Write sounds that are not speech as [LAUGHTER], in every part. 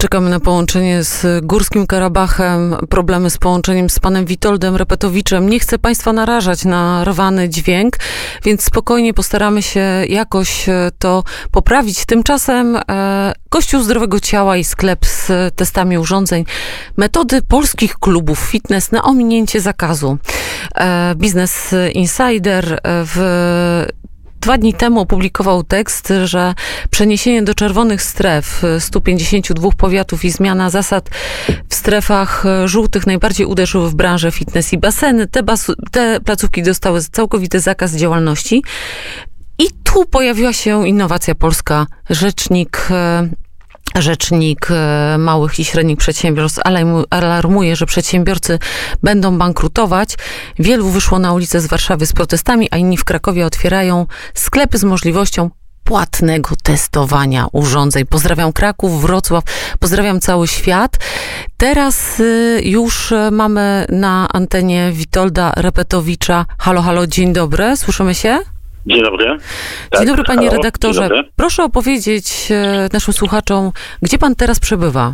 Czekamy na połączenie z Górskim Karabachem, problemy z połączeniem z panem Witoldem Repetowiczem. Nie chcę państwa narażać na rwany dźwięk, więc spokojnie postaramy się jakoś e, to poprawić. Tymczasem e, Kościół Zdrowego Ciała i sklep z testami urządzeń. Metody polskich klubów fitness na ominięcie zakazu. E, Business Insider e, w dwa dni temu opublikował tekst, że przeniesienie do czerwonych stref 152 powiatów i zmiana zasad w strefach żółtych najbardziej uderzyły w branżę fitness i baseny. Te, bas- te placówki dostały całkowity zakaz działalności. I tu pojawiła się innowacja polska. Rzecznik e, Rzecznik e, małych i średnich przedsiębiorstw alarmuje, że przedsiębiorcy będą bankrutować. Wielu wyszło na ulicę z Warszawy z protestami, a inni w Krakowie otwierają sklepy z możliwością płatnego testowania urządzeń. Pozdrawiam Kraków, Wrocław, pozdrawiam cały świat. Teraz y, już mamy na antenie Witolda Repetowicza. Halo, halo, dzień dobry, słyszymy się? Dzień dobry. Tak, Dzień dobry, panie halo, redaktorze. Proszę opowiedzieć e, naszym słuchaczom, gdzie pan teraz przebywa?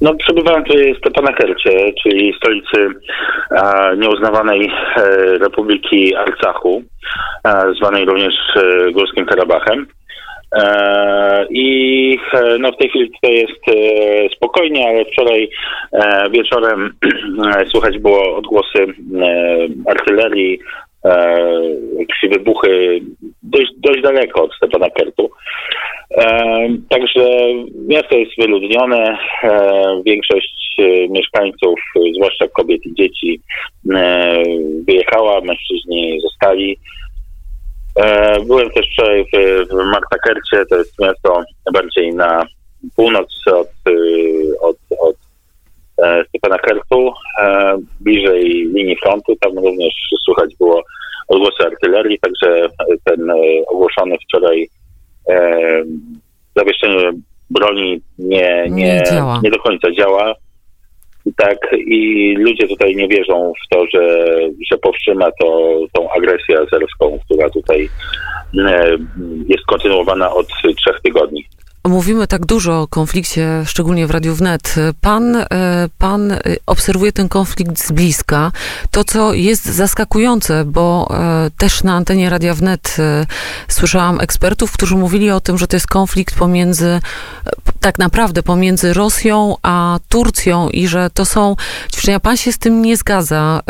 No, przebywałem tutaj w Stepanakercie, czyli stolicy e, nieuznawanej e, Republiki Arcachu, e, zwanej również e, Górskim Karabachem. E, I no w tej chwili to jest spokojnie, ale wczoraj wieczorem [CLEARS THROAT] słychać było odgłosy artylerii, jakieś wybuchy dość, dość daleko od Stepana Kertu. E, także miasto jest wyludnione. E, większość e, mieszkańców, zwłaszcza kobiet i dzieci, wyjechała, mężczyźni zostali. Byłem też wczoraj w, w Martakercie, to jest miasto bardziej na północ od, od, od Stepana Kertu, bliżej linii frontu. Tam również słychać było odgłosy artylerii, także ten ogłoszony wczoraj e, zawieszenie broni nie, nie, nie, nie do końca działa. Tak, i ludzie tutaj nie wierzą w to, że, że powstrzyma to tą agresję azerską, która tutaj e, jest kontynuowana od trzech tygodni. Mówimy tak dużo o konflikcie, szczególnie w Radiu Wnet. Pan, e, pan obserwuje ten konflikt z bliska. To, co jest zaskakujące, bo e, też na antenie Radia Wnet e, słyszałam ekspertów, którzy mówili o tym, że to jest konflikt pomiędzy, tak naprawdę pomiędzy Rosją a Turcją i że to są ćwiczenia. Pan się z tym nie zgadza.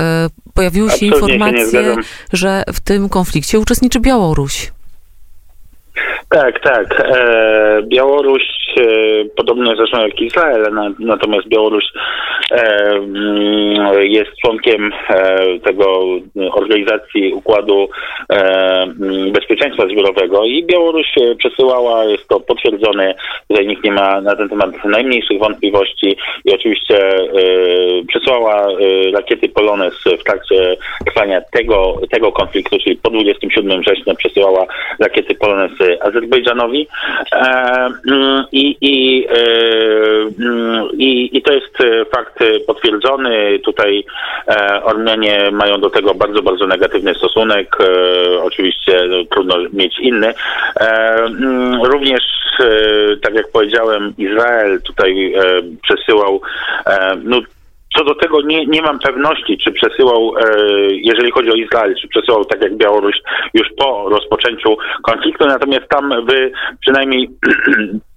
Pojawiły się Absolutnie informacje, się że w tym konflikcie uczestniczy Białoruś. Tak, tak. E, Białoruś e, podobnie zresztą jak Izrael, na, natomiast Białoruś e, mm, jest członkiem e, tego organizacji Układu e, mm, Bezpieczeństwa Zbiorowego i Białoruś przesyłała, jest to potwierdzone, tutaj nikt nie ma na ten temat najmniejszych wątpliwości i oczywiście e, przesyłała rakiety Polones w trakcie trwania tego, tego konfliktu, czyli po 27 września przesyłała rakiety Polones Azerbejdżanowi e, mm, i, i, e, mm, i, i to jest fakt potwierdzony. Tutaj e, Ormianie mają do tego bardzo, bardzo negatywny stosunek. Oczywiście no, trudno mieć inny. Mm, również, tak jak powiedziałem, Izrael tutaj przesyłał no, co do tego nie, nie mam pewności, czy przesyłał, e, jeżeli chodzi o Izrael, czy przesyłał tak jak Białoruś już po rozpoczęciu konfliktu, natomiast tam wy przynajmniej [CLEARS THROAT]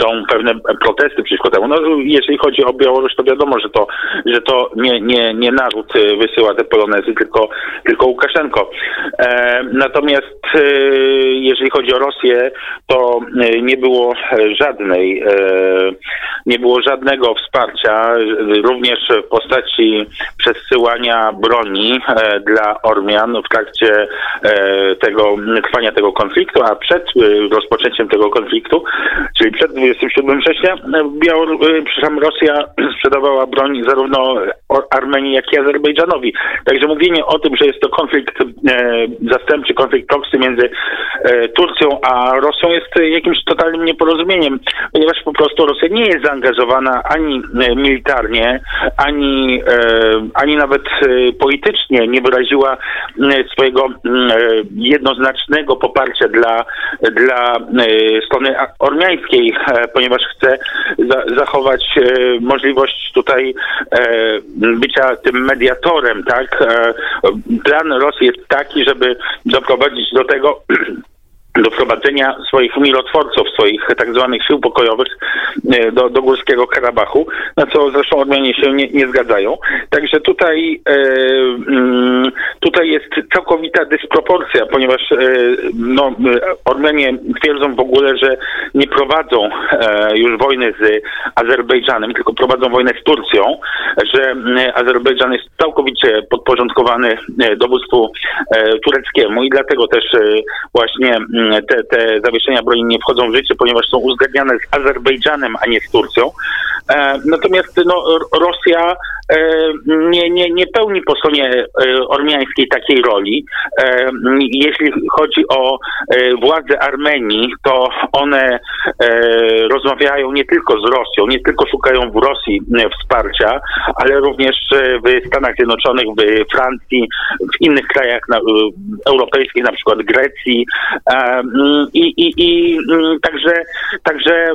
są pewne protesty przeciwko temu. No, jeżeli chodzi o Białoruś, to wiadomo, że to, że to nie, nie, nie naród wysyła te polonezy, tylko, tylko Łukaszenko. E, natomiast e, jeżeli chodzi o Rosję, to e, nie było żadnej, e, nie było żadnego wsparcia, również w postaci przesyłania broni e, dla Ormian w trakcie e, tego trwania tego konfliktu, a przed rozpoczęciem tego konfliktu, czyli przed 27 września Białor y, przepraszam, Rosja [CLEARS THROAT] sprzedawała broń zarówno Armenii, jak i Azerbejdżanowi. Także mówienie o tym, że jest to konflikt e, zastępczy, konflikt proksy między e, Turcją a Rosją jest jakimś totalnym nieporozumieniem, ponieważ po prostu Rosja nie jest zaangażowana ani militarnie, ani, ani nawet politycznie nie wyraziła swojego jednoznacznego poparcia dla, dla strony ormiańskiej, ponieważ chce zachować możliwość tutaj bycia tym mediatorem, tak? Plan Rosji jest taki, żeby doprowadzić do tego, [CLEARS THROAT] do wprowadzenia swoich mirotworców, swoich tak zwanych sił pokojowych e, do, do Górskiego Karabachu, na co zresztą Ormianie się nie, nie zgadzają. Także tutaj, e, mm, tutaj jest całkowita dysproporcja, ponieważ e, no, Ormianie twierdzą w ogóle, że nie prowadzą e, już wojny z Azerbejdżanem, tylko prowadzą wojnę z Turcją, że e, Azerbejdżan jest całkowicie podporządkowany e, dowództwu tureckiemu i dlatego też właśnie mm, te, te zawieszenia broni nie wchodzą w życie, ponieważ są uzgadniane z Azerbejdżanem, a nie z Turcją. E, natomiast no, Rosja nie, nie, nie pełni po stronie e, ormiańskiej takiej roli. E, jeśli chodzi o e, władze Armenii, to one e, rozmawiają nie tylko z Rosją, nie tylko szukają w Rosji wsparcia, ale również w Stanach Zjednoczonych, w Francji, w innych krajach europejskich, na przykład Grecji. I, i, i mm, także, także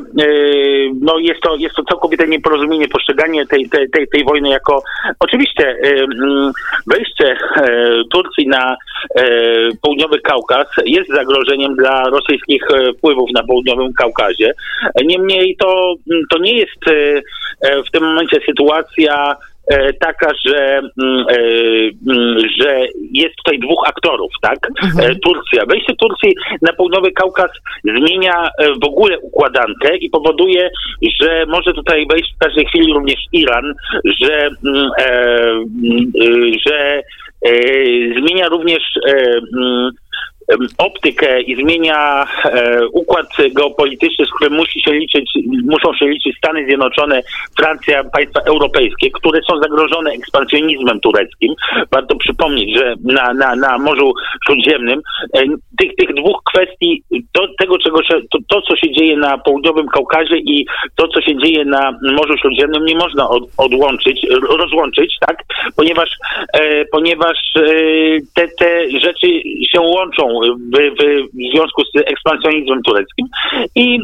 no jest, to, jest to całkowite nieporozumienie, postrzeganie tej, tej, tej, tej wojny jako oczywiście mm, wejście e, Turcji na e, południowy Kaukaz jest zagrożeniem dla rosyjskich wpływów na południowym Kaukazie. Niemniej to, to nie jest w tym momencie sytuacja taka, że, mm, e, mm, że jest tutaj dwóch aktorów, tak? Mhm. E, Turcja. Wejście Turcji na południowy Kaukaz zmienia w ogóle układankę i powoduje, że może tutaj wejść w każdej chwili również Iran, że, mm, że zmienia również optykę i zmienia e, układ geopolityczny, z którym musi się liczyć, muszą się liczyć Stany Zjednoczone, Francja, państwa europejskie, które są zagrożone ekspansjonizmem tureckim. Warto przypomnieć, że na, na, na Morzu Śródziemnym tych, tych dwóch kwestii, to, tego, czego to, to, co się dzieje na południowym Kaukazie i to, co się dzieje na Morzu Śródziemnym, nie można od, odłączyć, rozłączyć, tak? Ponieważ, e, ponieważ e, te, te rzeczy się łączą w, w związku z ekspansjonizmem tureckim i,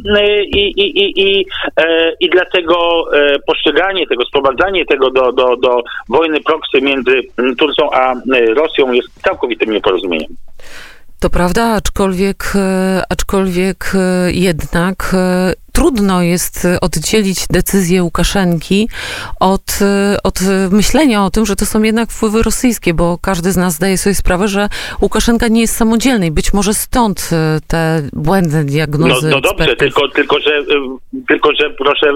i, i, i, i, e, i dlatego e, postrzeganie tego, sprowadzanie tego do, do, do wojny proksy między Turcją a Rosją jest całkowitym nieporozumieniem. To prawda, aczkolwiek, e, aczkolwiek jednak trudno jest oddzielić decyzję Łukaszenki od, od myślenia o tym, że to są jednak wpływy rosyjskie, bo każdy z nas zdaje sobie sprawę, że Łukaszenka nie jest samodzielny i być może stąd e, te błędne diagnozy. No, no dobrze, tylko, tylko, że, e, tylko, że proszę,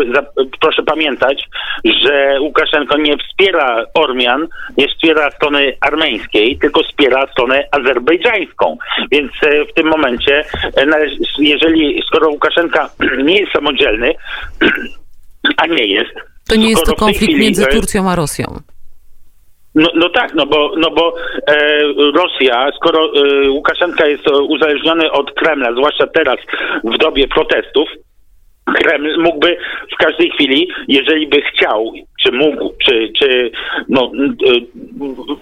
proszę pamiętać, że Łukaszenko nie wspiera Ormian, nie wspiera strony armeńskiej, tylko wspiera stronę azerbejdżańską. Więc e, w tym momencie, jeżeli, skoro Łukaszenka [CLEARS THROAT] nie jest samodzielny, [CLEARS THROAT] a nie jest. To nie jest to konflikt chwili, między Turcją a Rosją. No, no tak, no bo, no bo e, Rosja, skoro e, Łukaszenka jest uzależniony od Kremla, zwłaszcza teraz w dobie protestów, Kreml mógłby w każdej chwili, jeżeli by chciał, czy mógł, czy, czy no,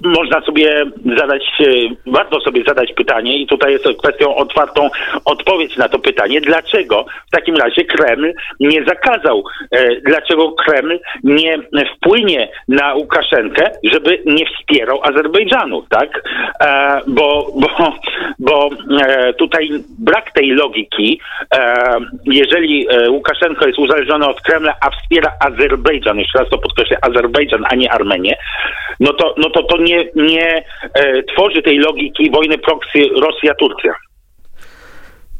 można sobie zadać, y, warto sobie zadać pytanie i tutaj jest kwestią otwartą odpowiedź na to pytanie, dlaczego w takim razie Kreml nie zakazał, e, dlaczego Kreml nie wpłynie na Łukaszenkę, żeby nie wspierał Azerbejdżanu, tak? E, bo, bo, bo e, tutaj brak tej logiki, jeżeli Łukaszenko jest uzależniony od Kremla, a wspiera Azerbejdżan, jeszcze raz to podkreślę, Azerbejdżan, a nie Armenię, no to, no to, to nie, nie e, tworzy tej logiki wojny proxy Rosja-Turcja.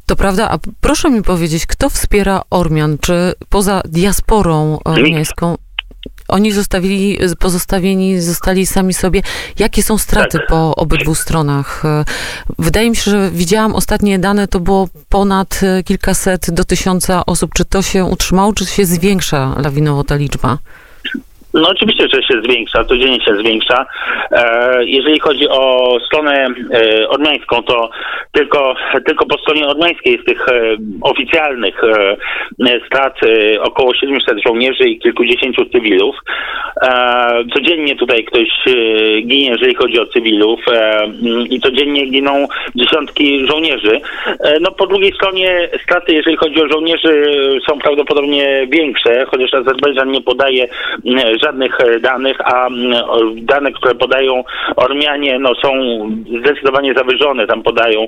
To prawda, a proszę mi powiedzieć, kto wspiera Ormian? Czy poza diasporą ormiańską? Oni zostawili, pozostawieni zostali sami sobie. Jakie są straty tak. po obydwu stronach? Wydaje mi się, że widziałam ostatnie dane, to było ponad kilkaset do tysiąca osób. Czy to się utrzymało, czy się zwiększa lawinowo ta liczba? No oczywiście, że się zwiększa, codziennie się zwiększa. E, jeżeli chodzi o stronę e, ormiańską, to tylko, tylko po stronie ormiańskiej z tych e, oficjalnych strat około 700 żołnierzy i kilkudziesięciu cywilów. E, codziennie tutaj ktoś e, ginie, jeżeli chodzi o cywilów e, i codziennie giną dziesiątki żołnierzy. No po drugiej stronie straty, jeżeli chodzi o żołnierzy, są prawdopodobnie większe, chociaż Azerbejdżan nie podaje m, żadnych danych, a m, o- dane, które podają Ormianie, no są zdecydowanie zawyżone. Tam podają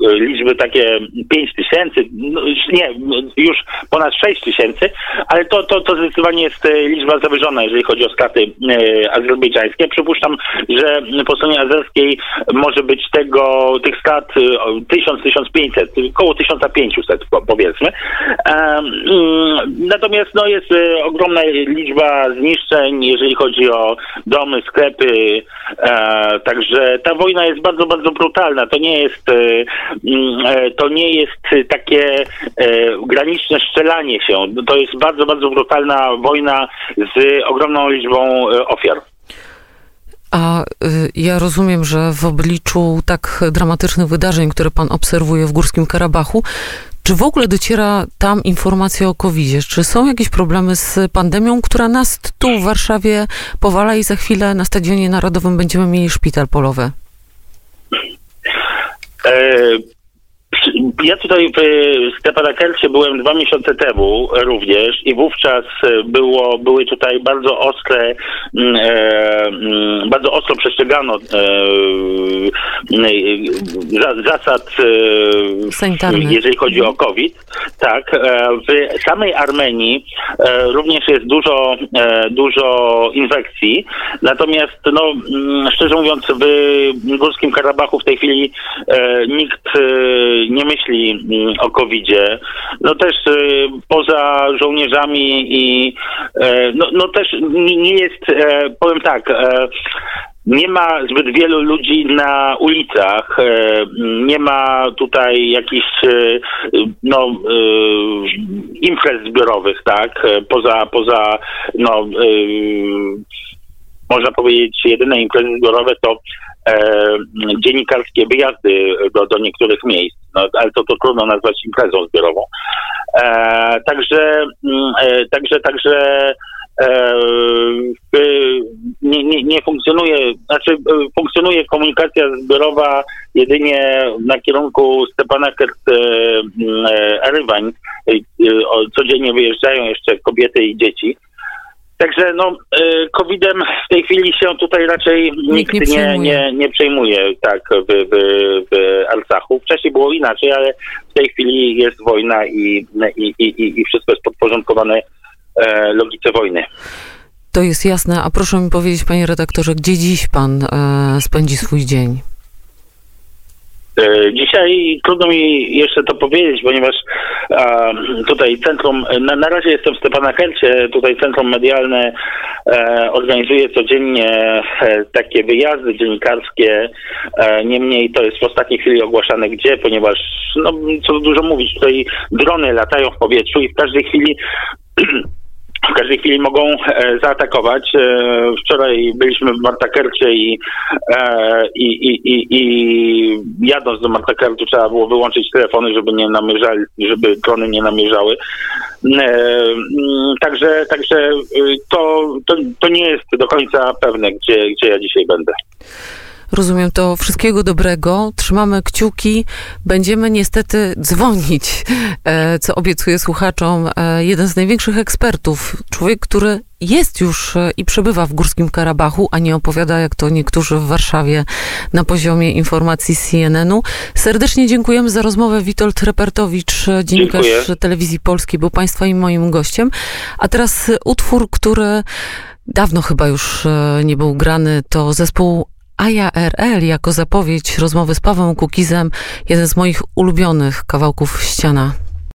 liczby takie 5 tysięcy, no, nie, już ponad 6 tysięcy, ale to, to, to zdecydowanie jest liczba zawyżona, jeżeli chodzi o straty e, azerbejdżańskie. Przypuszczam, że po stronie azerskiej może być tego, tych strat e, o 1000-1500, około 1500 po- powiedzmy. Em, mm, Natomiast no, jest e, ogromna liczba zniszczeń, jeżeli chodzi o domy, sklepy. E, także ta wojna jest bardzo, bardzo brutalna. To nie jest, e, mm, e, to nie jest takie e, graniczne strzelanie się. To jest bardzo, bardzo brutalna wojna z ogromną liczbą e, ofiar. A y, ja rozumiem, że w obliczu tak dramatycznych wydarzeń, które pan obserwuje w Górskim Karabachu, czy w ogóle dociera tam informacja o covid Czy są jakieś problemy z pandemią, która nas tu w Warszawie powala i za chwilę na Stadionie Narodowym będziemy mieli szpital polowy? Ja tutaj w Stepanakercie byłem dwa miesiące temu również i wówczas e, było, były tutaj bardzo ostre, mm, e, mm, bardzo ostro przestrzegano e, mm, za- zasad Sanitarnych. jeżeli chodzi o COVID. Tak, w samej Armenii również jest dużo, dużo infekcji, natomiast no, szczerze mówiąc w Górskim Karabachu w tej chwili nikt nie myśli mm, o COVID-zie. No też e, poza żołnierzami i e, no, no też nie jest, e, powiem tak, e, nie ma zbyt wielu ludzi na ulicach, nie ma tutaj jakichś no, imprez zbiorowych, tak, poza, poza no, można powiedzieć, jedyne imprezy zbiorowe to dziennikarskie wyjazdy do, do niektórych miejsc, no, ale to, to trudno nazwać imprezą zbiorową. E, także, mm, e, także, także e, y, nie, nie, nie funkcjonuje, znaczy funkcjonuje komunikacja zbiorowa jedynie na kierunku e, e, y, o- Codziennie wyjeżdżają jeszcze kobiety i dzieci. Także no, y, COVID-em w tej chwili się tutaj raczej nikt, nie nie, przejmuje. nie, nie przejmuje tak w, w, w Arcachu. Wcześniej było inaczej, ale w tej chwili jest wojna i, i, i, i wszystko jest podporządkowane e, logice wojny. To jest jasne. A proszę mi powiedzieć, panie redaktorze, gdzie dziś pan e, spędzi swój dzień? E, Dzisiaj trudno mi jeszcze to powiedzieć, ponieważ tutaj centrum, na, na razie jestem w Stepanakercie, tutaj centrum medialne e, organizuje codziennie e, takie wyjazdy dziennikarskie, e, niemniej to jest w ostatniej chwili ogłaszane gdzie, ponieważ no, co dużo mówić, tutaj drony latają w powietrzu i w każdej chwili [CLEARS THROAT] w każdej chwili mogą e, zaatakować. E, wczoraj byliśmy w Martakercie i, e, i, i, i, i jadąc do Martakertu trzeba było wyłączyć telefony, żeby nie namierzali, żeby drony nie namierzały. Mm, także także y, to, to, to nie jest do końca pewne, gdzie, gdzie ja dzisiaj będę. Rozumiem to. Wszystkiego dobrego. Trzymamy kciuki. Będziemy niestety dzwonić, e, co obiecuję słuchaczom. E, jeden z największych ekspertów, człowiek, który jest już e, i przebywa w Górskim Karabachu, a nie opowiada, jak to niektórzy w Warszawie na poziomie informacji CNN-u. Serdecznie dziękujemy za rozmowę. Witold Repertowicz, dziennikarz Dziękuję. Telewizji Polskiej, był Państwa i moim gościem. A teraz utwór, który dawno chyba już nie był grany, to zespół AJRL jako zapowiedź rozmowy z Pawłem Kukizem, jeden z moich ulubionych kawałków ściana.